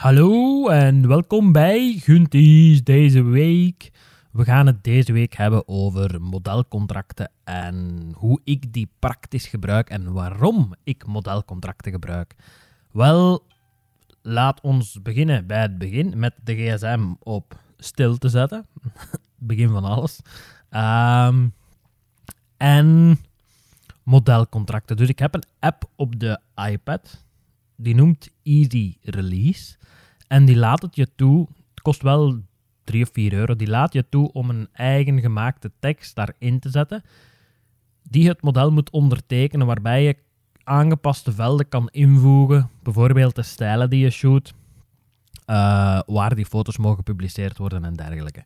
Hallo en welkom bij Gunties deze week. We gaan het deze week hebben over modelcontracten en hoe ik die praktisch gebruik en waarom ik modelcontracten gebruik. Wel, laat ons beginnen bij het begin met de gsm op stil te zetten. begin van alles. Ehm, en modelcontracten. Dus ik heb een app op de iPad. Die noemt Easy Release. En die laat het je toe. Het kost wel 3 of 4 euro. Die laat je toe om een eigen gemaakte tekst daarin te zetten. Die het model moet ondertekenen. Waarbij je aangepaste velden kan invoegen. Bijvoorbeeld de stijlen die je shoot. Uh, waar die foto's mogen gepubliceerd worden en dergelijke.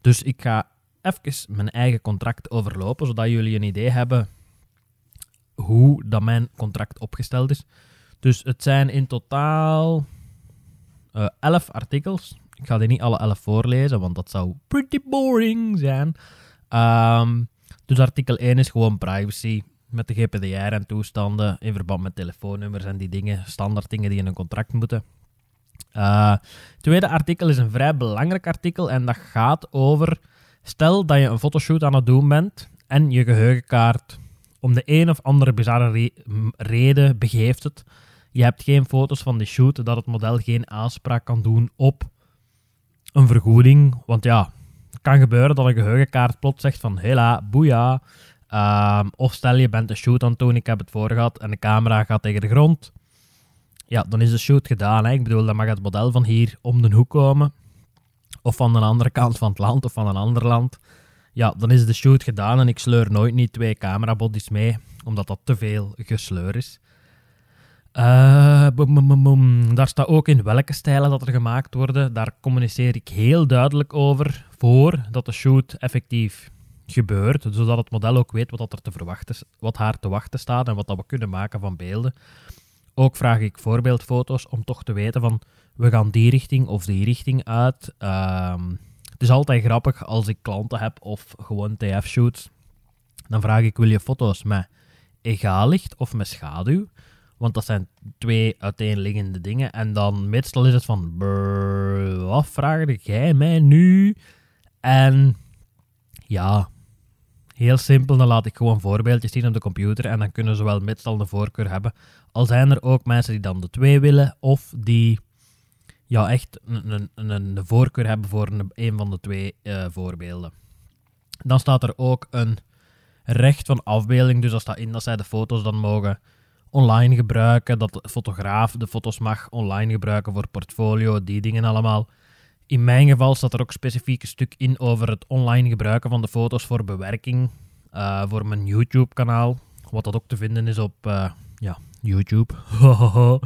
Dus ik ga even mijn eigen contract overlopen, zodat jullie een idee hebben hoe dat mijn contract opgesteld is. Dus het zijn in totaal uh, 11 artikels. Ik ga die niet alle 11 voorlezen, want dat zou pretty boring zijn. Um, dus artikel 1 is gewoon privacy met de GPDR en toestanden in verband met telefoonnummers en die dingen, standaard dingen die in een contract moeten. Het tweede artikel is een vrij belangrijk artikel en dat gaat over stel dat je een fotoshoot aan het doen bent en je geheugenkaart om de een of andere bizarre re reden begeeft het. Je hebt geen foto's van die shoot, dat het model geen aanspraak kan doen op een vergoeding. Want ja, het kan gebeuren dat een geheugenkaart plots zegt van hela, boeia. Uh, of stel je bent een shoot aan het doen, ik heb het voor gehad en de camera gaat tegen de grond. Ja, dan is de shoot gedaan. Ik bedoel, dan mag het model van hier om de hoek komen. Of van de andere kant van het land of van een ander land ja, dan is de shoot gedaan en ik sleur nooit niet twee camerabodies mee, omdat dat te veel gesleur is. Uh, Daar staat ook in welke stijlen dat er gemaakt worden. Daar communiceer ik heel duidelijk over voordat de shoot effectief gebeurt, zodat het model ook weet wat, er te verwachten, wat haar te wachten staat en wat dat we kunnen maken van beelden. Ook vraag ik voorbeeldfoto's om toch te weten van we gaan die richting of die richting uit. Uh, het is altijd grappig als ik klanten heb of gewoon TF-shoots. Dan vraag ik, wil je foto's met egaal licht of met schaduw? Want dat zijn twee uiteenliggende dingen. En dan meestal is het van, brrr, wat vraag jij mij nu? En ja, heel simpel, dan laat ik gewoon voorbeeldjes zien op de computer en dan kunnen ze wel meestal een voorkeur hebben. Al zijn er ook mensen die dan de twee willen of die ja, echt een, een, een voorkeur hebben voor een, een van de twee uh, voorbeelden. Dan staat er ook een recht van afbeelding, dus dat staat in dat zij de foto's dan mogen online gebruiken, dat de fotograaf de foto's mag online gebruiken voor portfolio, die dingen allemaal. In mijn geval staat er ook specifiek een stuk in over het online gebruiken van de foto's voor bewerking uh, voor mijn YouTube-kanaal. Wat dat ook te vinden is op uh, ja, YouTube.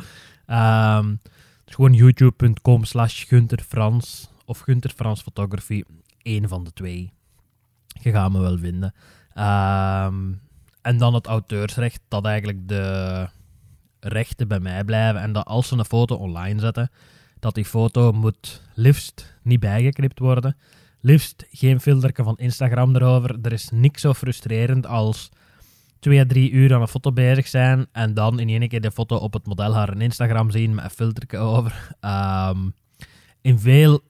um, gewoon youtube.com slash Gunter of Gunter Frans Photography. Eén van de twee. Je gaat me wel vinden. Um, en dan het auteursrecht, dat eigenlijk de rechten bij mij blijven. En dat als ze een foto online zetten, dat die foto moet liefst niet bijgeknipt worden. Liefst geen filterke van Instagram erover. Er is niks zo frustrerend als twee à drie uur aan een foto bezig zijn en dan in één keer de foto op het model haar Instagram zien met een filter over. Um, in veel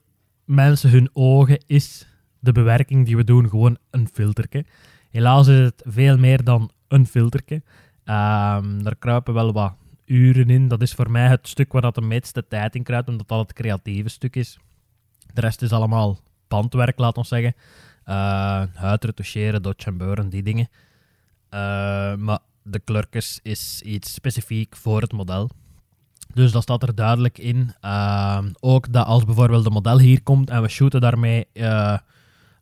mensen hun ogen is de bewerking die we doen gewoon een filterke. Helaas is het veel meer dan een filterke. Um, daar kruipen wel wat uren in. Dat is voor mij het stuk waar dat de meeste tijd in kruipt, omdat dat het creatieve stuk is. De rest is allemaal bandwerk, laat ons zeggen. Uh, huid retoucheren, beuren, die dingen. Uh, maar de klurkes is iets specifiek voor het model. Dus dat staat er duidelijk in. Uh, ook dat als bijvoorbeeld een model hier komt en we shooten daarmee, uh,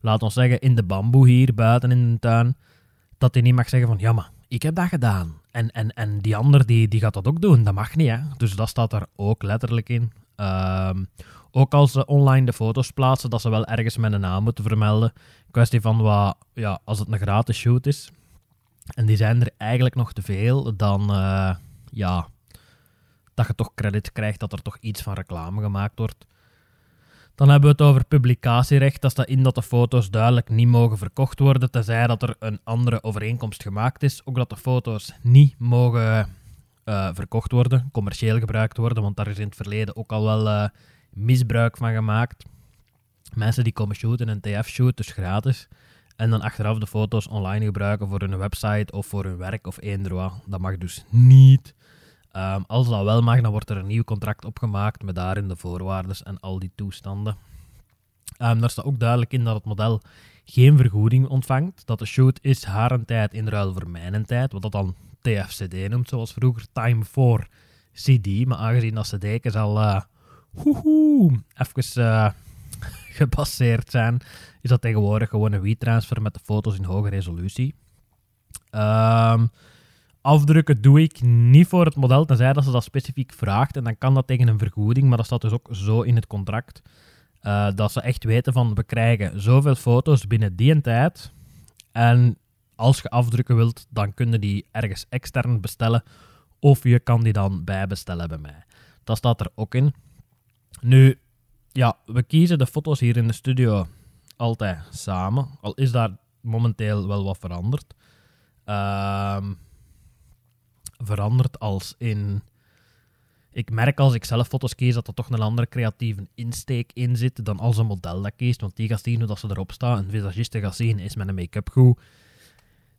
laat ons zeggen, in de bamboe hier buiten in de tuin, dat hij niet mag zeggen van ja, maar ik heb dat gedaan. En, en, en die ander die, die gaat dat ook doen. Dat mag niet, hè. Dus dat staat er ook letterlijk in. Ehm, ook als ze online de foto's plaatsen, dat ze wel ergens met een naam moeten vermelden. Kwestie van wat, ja, als het een gratis shoot is, en die zijn er eigenlijk nog te veel, dan uh, ja, dat je toch credit krijgt dat er toch iets van reclame gemaakt wordt. Dan hebben we het over publicatierecht. Dat staat in dat de foto's duidelijk niet mogen verkocht worden, tenzij dat er een andere overeenkomst gemaakt is. Ook dat de foto's niet mogen eh, verkocht worden, commercieel gebruikt worden, want daar is in het verleden ook al wel uh, misbruik van gemaakt. Mensen die komen shooten, een TF-shoot, dus gratis. En dan achteraf de foto's online gebruiken voor hun website of voor hun werk of eender wat. Dat mag dus niet. Um, als dat wel mag, dan wordt er een nieuw contract opgemaakt met daarin de voorwaarden en al die toestanden. Um, daar staat ook duidelijk in dat het model geen vergoeding ontvangt. Dat de shoot is haar tijd in ruil voor mijn tijd, wat dat dan TFCD noemt, zoals vroeger Time for CD. Maar aangezien dat CD's al uh, even uh, gepasseerd zijn, is dat tegenwoordig gewoon een WeTransfer met de foto's in hoge resolutie. Um, afdrukken doe ik niet voor het model, tenzij dat ze dat specifiek vraagt. En dan kan dat tegen een vergoeding, maar dat staat dus ook zo in het contract. Uh, dat ze echt weten van, we krijgen zoveel foto's binnen die en tijd. En als je afdrukken wilt, dan kun je die ergens extern bestellen. Of je kan die dan bijbestellen bij mij. Dat staat er ook in. Nu, ja, we kiezen de foto's hier in de studio altijd samen. Al is daar momenteel wel wat veranderd. Ehm veranderd als in... Ik merk als ik zelf foto's kies dat er toch een andere creatieve insteek in zit dan als een model dat kiest. Want die gaat zien hoe dat ze erop staan. Een visagiste gaat zien, is een make-up goed.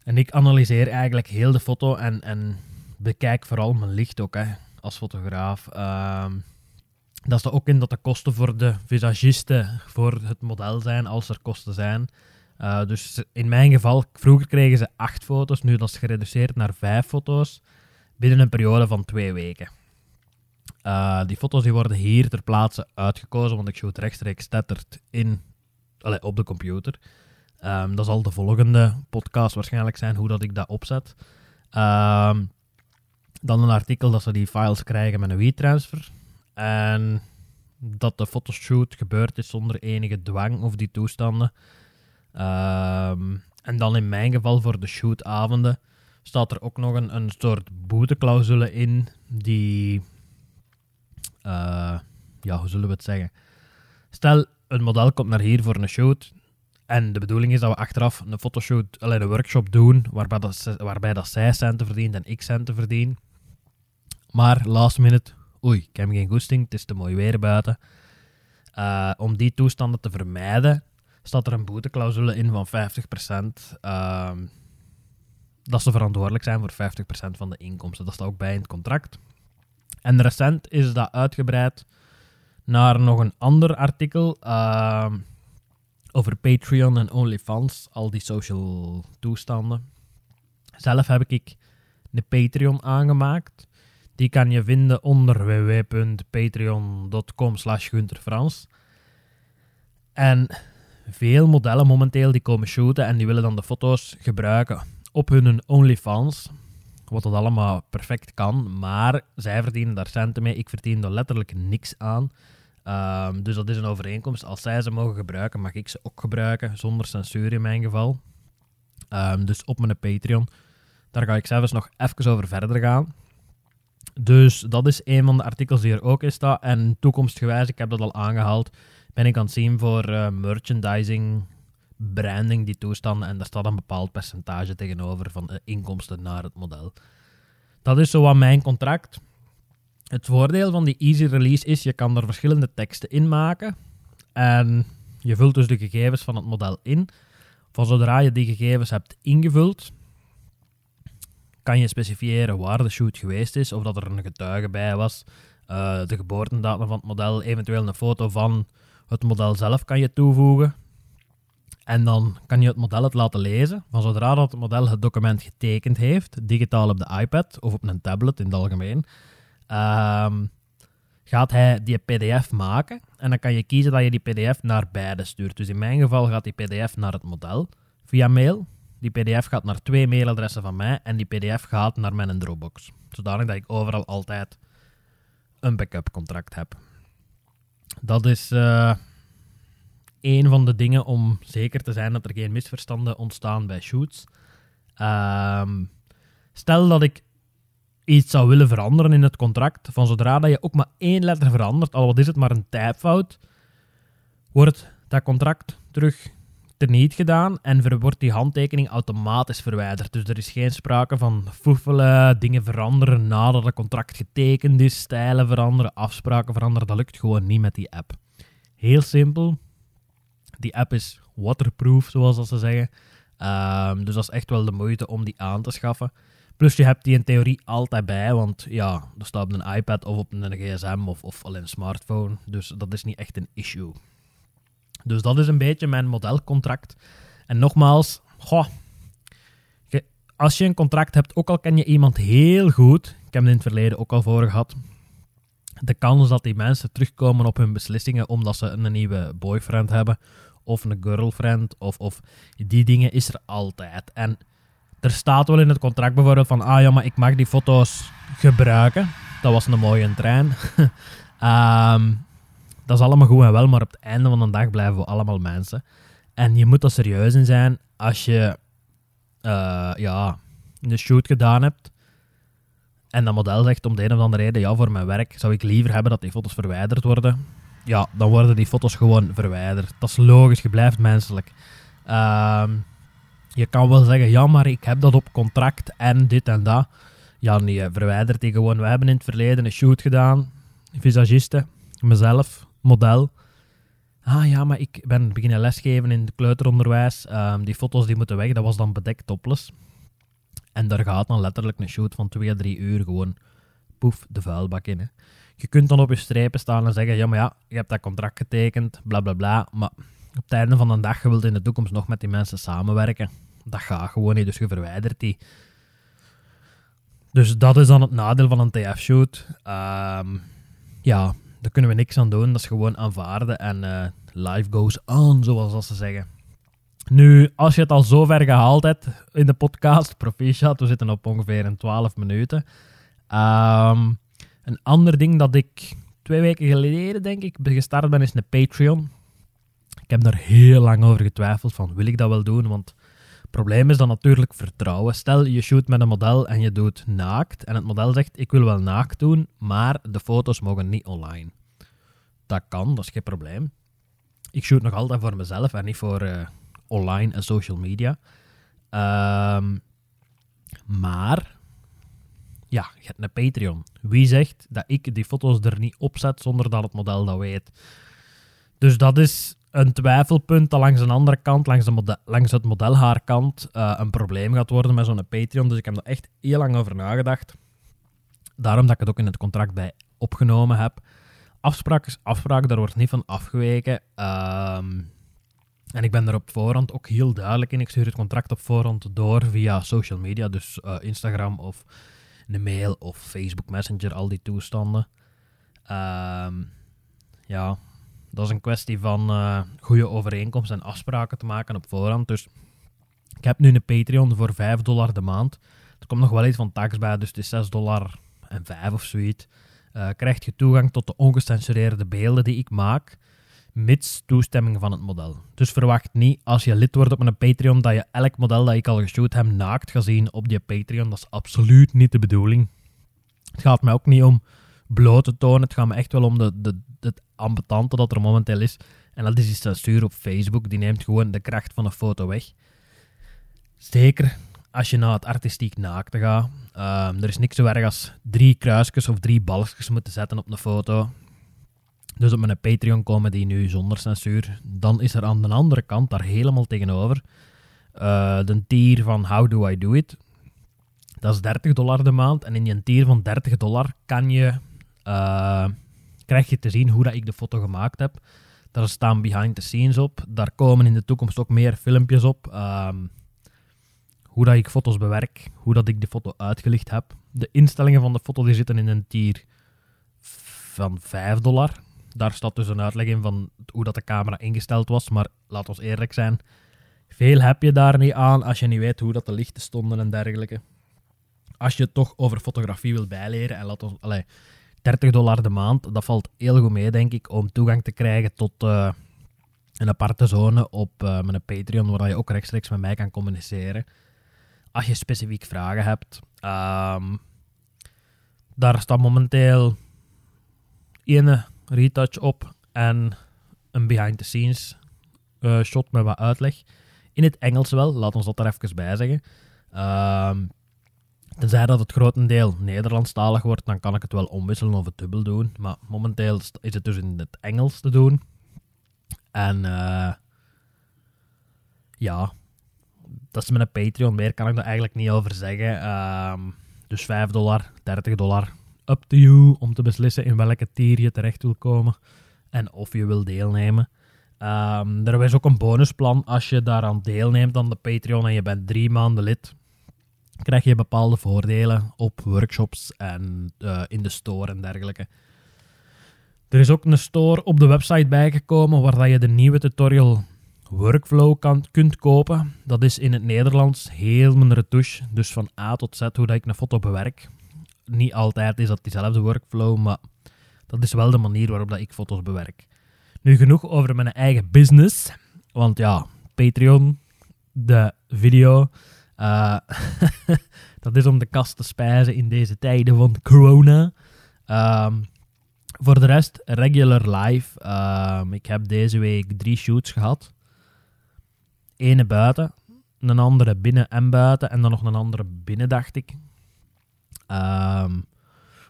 En ik analyseer eigenlijk heel de foto en, en bekijk vooral mijn licht ook hè, als fotograaf. Uh, dat staat ook in dat de kosten voor de visagisten voor het model zijn, als er kosten zijn. Uh, dus in mijn geval, vroeger kregen ze acht foto's, nu dat is gereduceerd naar vijf foto's binnen een periode van twee weken. Uh, die foto's die worden hier ter plaatse uitgekozen, want ik shoot rechtstreeks tetterd in, allez, op de computer. Um, dat zal de volgende podcast waarschijnlijk zijn, hoe dat ik dat opzet. Um, dan een artikel dat ze die files krijgen met een WeTransfer. En dat de fotoshoot gebeurd is zonder enige dwang of die toestanden. Um, en dan in mijn geval voor de shootavonden staat er ook nog een, een soort boeteclausule in die, uh, ja, hoe zullen we het zeggen? Stel, een model komt naar hier voor een shoot en de bedoeling is dat we achteraf een fotoshoot, een workshop doen waarbij dat, waarbij dat zij centen verdient en ik centen verdien. Maar last minute, oei, ik heb geen goesting, het is te mooi weer buiten. Uh, om die toestanden te vermijden, staat er een boeteclausule in van 50%. Uh, dat ze verantwoordelijk zijn voor 50% van de inkomsten. Dat staat ook bij in het contract. En recent is dat uitgebreid naar nog een ander artikel uh, over Patreon en OnlyFans, al die social toestanden. Zelf heb ik een Patreon aangemaakt. Die kan je vinden onder www.patreon.com slash. En veel modellen momenteel die komen shooten en die willen dan de foto's gebruiken op hun OnlyFans. Wat dat allemaal perfect kan. Maar zij verdienen daar centen mee. Ik verdien er letterlijk niks aan. Um, dus dat is een overeenkomst. Als zij ze mogen gebruiken, mag ik ze ook gebruiken. Zonder censuur in mijn geval. Um, dus op mijn Patreon. Daar ga ik zelfs nog even over verder gaan. Dus dat is een van de artikels die er ook in staat. En toekomstgewijs, ik heb dat al aangehaald, ben ik aan het zien voor uh, merchandising branding, die toestanden. En daar staat een bepaald percentage tegenover van de inkomsten naar het model. Dat is zo aan mijn contract. Het voordeel van die easy release is, je kan er verschillende teksten in maken. En je vult dus de gegevens van het model in. Van zodra je die gegevens hebt ingevuld, kan je specifiëren waar de shoot geweest is, of dat er een getuige bij was, uh, de geboortedatum van het model, eventueel een foto van het model zelf kan je toevoegen. En dan kan je het model het laten lezen. Van zodra dat het model het document getekend heeft, digitaal op de iPad of op een tablet in het algemeen, um, gaat hij die PDF maken. En dan kan je kiezen dat je die PDF naar beide stuurt. Dus in mijn geval gaat die PDF naar het model via mail. Die PDF gaat naar twee mailadressen van mij en die PDF gaat naar mijn Dropbox. Zodanig dat ik overal altijd een backup contract heb. Dat is. Uh, een van de dingen om zeker te zijn dat er geen misverstanden ontstaan bij shoots. Um, stel dat ik iets zou willen veranderen in het contract, van zodra dat je ook maar één letter verandert, al wat is het maar een typfout, wordt dat contract terug niet gedaan en wordt die handtekening automatisch verwijderd. Dus er is geen sprake van foefelen, dingen veranderen nadat het contract getekend is, stijlen veranderen, afspraken veranderen. Dat lukt gewoon niet met die app. Heel simpel. Die app is waterproof, zoals ze zeggen. Ehm, dus dat is echt wel de moeite om die aan te schaffen. Plus je hebt die in theorie altijd bij, want ja, er staat op een iPad of op een gsm of, of alleen een smartphone. Dus dat is niet echt een issue. Dus dat is een beetje mijn modelcontract. En nogmaals, als je een contract hebt, ook al ken je iemand heel goed, ik heb het in het verleden ook al voor gehad, de kans dat die mensen terugkomen op hun beslissingen omdat ze een nieuwe boyfriend hebben of een girlfriend of, of die dingen is er altijd. En er staat wel in het contract bijvoorbeeld van, ah ja, maar ik mag die foto's gebruiken. Dat was een mooie trein. um, dat is allemaal goed en wel, maar op het einde van de dag blijven we allemaal mensen. En je moet er serieus in zijn als je uh, ja, een shoot gedaan hebt en dat model zegt om de een of andere reden, ja, voor mijn werk zou ik liever hebben dat die foto's verwijderd worden. Ja, dan worden die foto's gewoon verwijderd. Dat is logisch, je blijft menselijk. Uh, je kan wel zeggen, ja, maar ik heb dat op contract en dit en dat. Ja, nee, verwijdert die gewoon. We hebben in het verleden een shoot gedaan, visagiste, mezelf, model. Ah ja, maar ik ben beginnen lesgeven in het kleuteronderwijs. Um, die foto's die moeten weg, dat was dan bedekt topless. En daar gaat dan letterlijk een shoot van 2 à 3 uur gewoon poef de vuilbak in. Hè. Je kunt dan op je strepen staan en zeggen: Ja, maar ja, je hebt dat contract getekend, bla bla bla. Maar op het einde van de dag, je wilt in de toekomst nog met die mensen samenwerken. Dat gaat gewoon niet, dus je verwijdert die. Dus dat is dan het nadeel van een TF-shoot. Um, ja, daar kunnen we niks aan doen. Dat is gewoon aanvaarden en uh, life goes on, zoals ze zeggen. Nu, als je het al zo ver gehaald hebt in de podcast, proficiat, we zitten op ongeveer een 12 minuten. Um, een ander ding dat ik twee weken geleden, denk ik, gestart ben, is een Patreon. Ik heb daar heel lang over getwijfeld van, wil ik dat wel doen? Want het probleem is dan natuurlijk vertrouwen. Stel, je shoot met een model en je doet naakt. En het model zegt, ik wil wel naakt doen, maar de foto's mogen niet online. Dat kan, dat is geen probleem. Ik shoot nog altijd voor mezelf en niet voor uh, online en social media. Um, maar, ja, je hebt een Patreon. Wie zegt dat ik die foto's er niet opzet zonder dat het model dat weet? Dus dat is een twijfelpunt dat langs een andere kant, langs, de model, langs het modelhaarkant, uh, een probleem gaat worden met zo'n Patreon. Dus ik heb er echt heel lang over nagedacht. Daarom dat ik het ook in het contract bij opgenomen heb. Afspraak is afspraak, daar wordt niet van afgeweken. Um, en ik ben er op voorhand ook heel duidelijk in. Ik stuur het contract op voorhand door via social media, dus uh, Instagram of een mail of Facebook Messenger, al die toestanden. Um, ja, dat is een kwestie van uh, goede overeenkomsten en afspraken te maken op voorhand. Dus ik heb nu een Patreon voor 5 dollar de maand. Er komt nog wel iets van tax bij, dus het is 6 dollar en 5 of zoiets. Uh, krijg je toegang tot de ongecensureerde beelden die ik maak mits toestemming van het model. Dus verwacht niet als je lid wordt op een Patreon dat je elk model dat ik al geshoot heb naakt gaat zien op die Patreon. Dat is absoluut niet de bedoeling. Het gaat mij ook niet om bloot te tonen. Het gaat me echt wel om de, de, het ambetante dat er momenteel is. En dat is die censuur op Facebook. Die neemt gewoon de kracht van een foto weg. Zeker als je naar het artistiek naakte gaat. Um, er is niks zo erg als drie kruisjes of drie balkjes moeten zetten op een foto. Dus op mijn Patreon komen die nu zonder censuur. Dan is er aan de andere kant daar helemaal tegenover uh, de tier van How Do I Do It. Dat is 30 dollar de maand. En in die tier van 30 dollar kan je, uh, krijg je te zien hoe dat ik de foto gemaakt heb. Daar staan behind the scenes op. Daar komen in de toekomst ook meer filmpjes op. Um, hoe dat ik foto's bewerk, hoe dat ik de foto uitgelicht heb. De instellingen van de foto die zitten in een tier van 5 dollar daar staat dus een uitleg in van hoe dat de camera ingesteld was. Maar laat ons eerlijk zijn, veel heb je daar niet aan als je niet weet hoe dat de lichten stonden en dergelijke. Als je toch over fotografie wil bijleren en laat ons, allee, 30 dollar de maand, dat valt heel goed mee, denk ik, om toegang te krijgen tot uh, een aparte zone op uh, mijn Patreon, waar je ook rechtstreeks met mij kan communiceren. Als je specifiek vragen hebt. Um, daar staat momenteel ene retouch op en een behind the scenes eh, shot met wat uitleg. In het Engels wel, laat ons dat er even bij zeggen. Ehm, tenzij dat het grotendeel Nederlandstalig wordt, dan kan ik het wel omwisselen of het dubbel doen. Maar momenteel is het dus in het Engels te doen. En uh, ja, dat is een Patreon. Meer kan ik er eigenlijk niet over zeggen. Ehm, dus 5 dollar, 30 dollar. Up to you om te beslissen in welke tier je terecht wil komen. En of je wil deelnemen. Um, er is ook een bonusplan als je daaraan deelneemt aan de Patreon en je bent drie maanden lid. Krijg je bepaalde voordelen op workshops en uh, in de store en dergelijke. Er is ook een store op de website bijgekomen waar je de nieuwe tutorial workflow kan, kunt kopen. Dat is in het Nederlands heel mijn retouche. Dus van A tot Z hoe dat ik een foto bewerk. Niet altijd is dat diezelfde workflow, maar dat is wel de manier waarop dat ik foto's bewerk. Nu genoeg over mijn eigen business. Want ja, Patreon, de video. Uh, dat is om de kast te spijzen in deze tijden van corona. Um, voor de rest, regular live. Um, ik heb deze week drie shoots gehad. Ene buiten, een andere binnen en buiten. En dan nog een andere binnen, dacht ik. Um,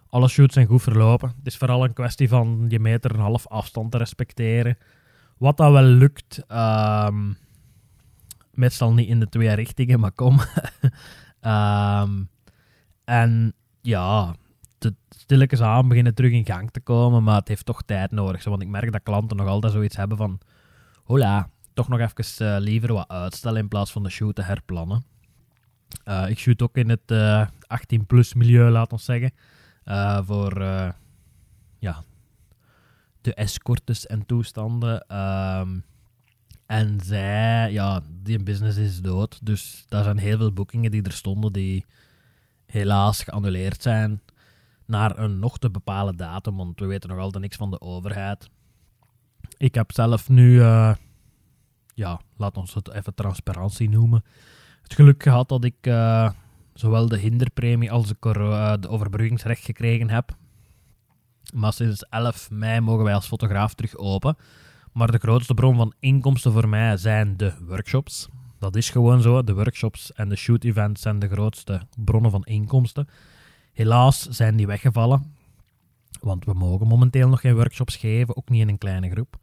alle shoots zijn goed verlopen. Het is vooral een kwestie van je meter en een half afstand te respecteren. Wat dat wel lukt, um, meestal niet in de twee richtingen, maar kom. um, en ja, de stilletjes aan beginnen terug in gang te komen, maar het heeft toch tijd nodig. Want ik merk dat klanten nog altijd zoiets hebben van, hola, toch nog even uh, liever wat uitstellen in plaats van de shoot te herplannen. Uh, ik shoot ook in het uh, eh, 18-plus milieu, laat ons zeggen. Uh, voor ja, de escortes en toestanden. Um, en zij, ja, die business is dood. Dus daar zijn heel veel boekingen die er stonden die helaas geannuleerd zijn naar een nog te bepalen datum, want we weten nog altijd niks van de overheid. Ik heb zelf nu, ja, laat ons het even transparantie noemen, het geluk gehad dat ik zowel de hinderpremie als de, uh, de overbruggingsrecht gekregen heb. Maar sinds 11 mei mogen wij als fotograaf terug open. Maar de grootste bron van inkomsten voor mij zijn de workshops. Dat is gewoon zo. De workshops en de shoot-events zijn de grootste bronnen van inkomsten. Helaas zijn die weggevallen. Want we mogen momenteel nog geen workshops geven, ook niet in een kleine groep.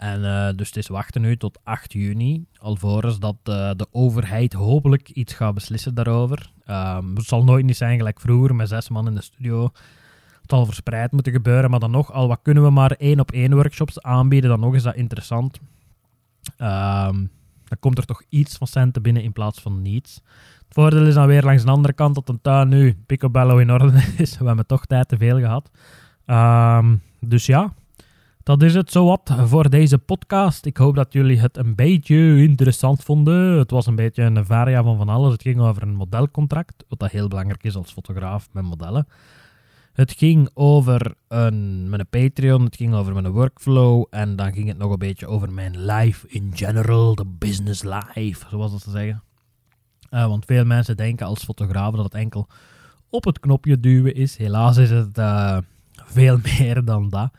En uh, dus het is wachten nu tot 8 juni, alvorens dat de overheid hopelijk iets gaat beslissen daarover. Um, het zal nooit niet zijn gelijk vroeger met zes man in de studio. Het zal verspreid moeten gebeuren, maar dan nog, al wat kunnen we maar één op één workshops aanbieden, dan nog is dat interessant. Um, dan komt er toch iets van centen binnen in plaats van niets. Het voordeel is dan weer langs de andere kant dat een tuin nu picobello in orde is. We hebben toch tijd te veel gehad. Um, dus ja, dat is het zowat voor deze podcast. Ik hoop dat jullie het een beetje interessant vonden. Het was een beetje een varia van van alles. Het ging over een modelcontract, wat dat heel belangrijk is als fotograaf met modellen. Het ging over een, mijn Patreon, het ging over mijn workflow en dan ging het nog een beetje over mijn life in general, de business life, zoals dat ze zeggen. Uh, want veel mensen denken als fotograaf dat het enkel op het knopje duwen is. Helaas is het uh, veel meer dan dat.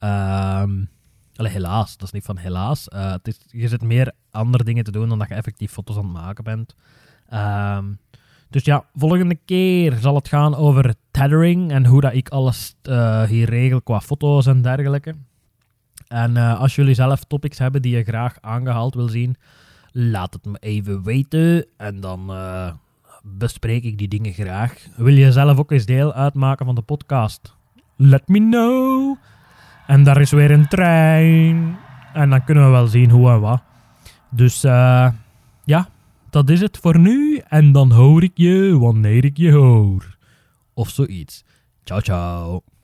Um, helaas, dat is niet van helaas. Uh, het is, je zit meer andere dingen te doen dan dat je effectief foto's aan het maken bent. Um, dus ja, volgende keer zal het gaan over tethering en hoe dat ik alles uh, hier regel qua foto's en dergelijke. En uh, als jullie zelf topics hebben die je graag aangehaald wil zien, laat het me even weten. En dan bespreek ik die dingen graag. Wil je zelf ook eens deel uitmaken van de podcast? Let me know. En daar is weer een trein. En dan kunnen we wel zien hoe en wat. Dus uh, ja, dat is het voor nu. En dan hoor ik je wanneer ik je hoor. Of zoiets. Ciao, ciao.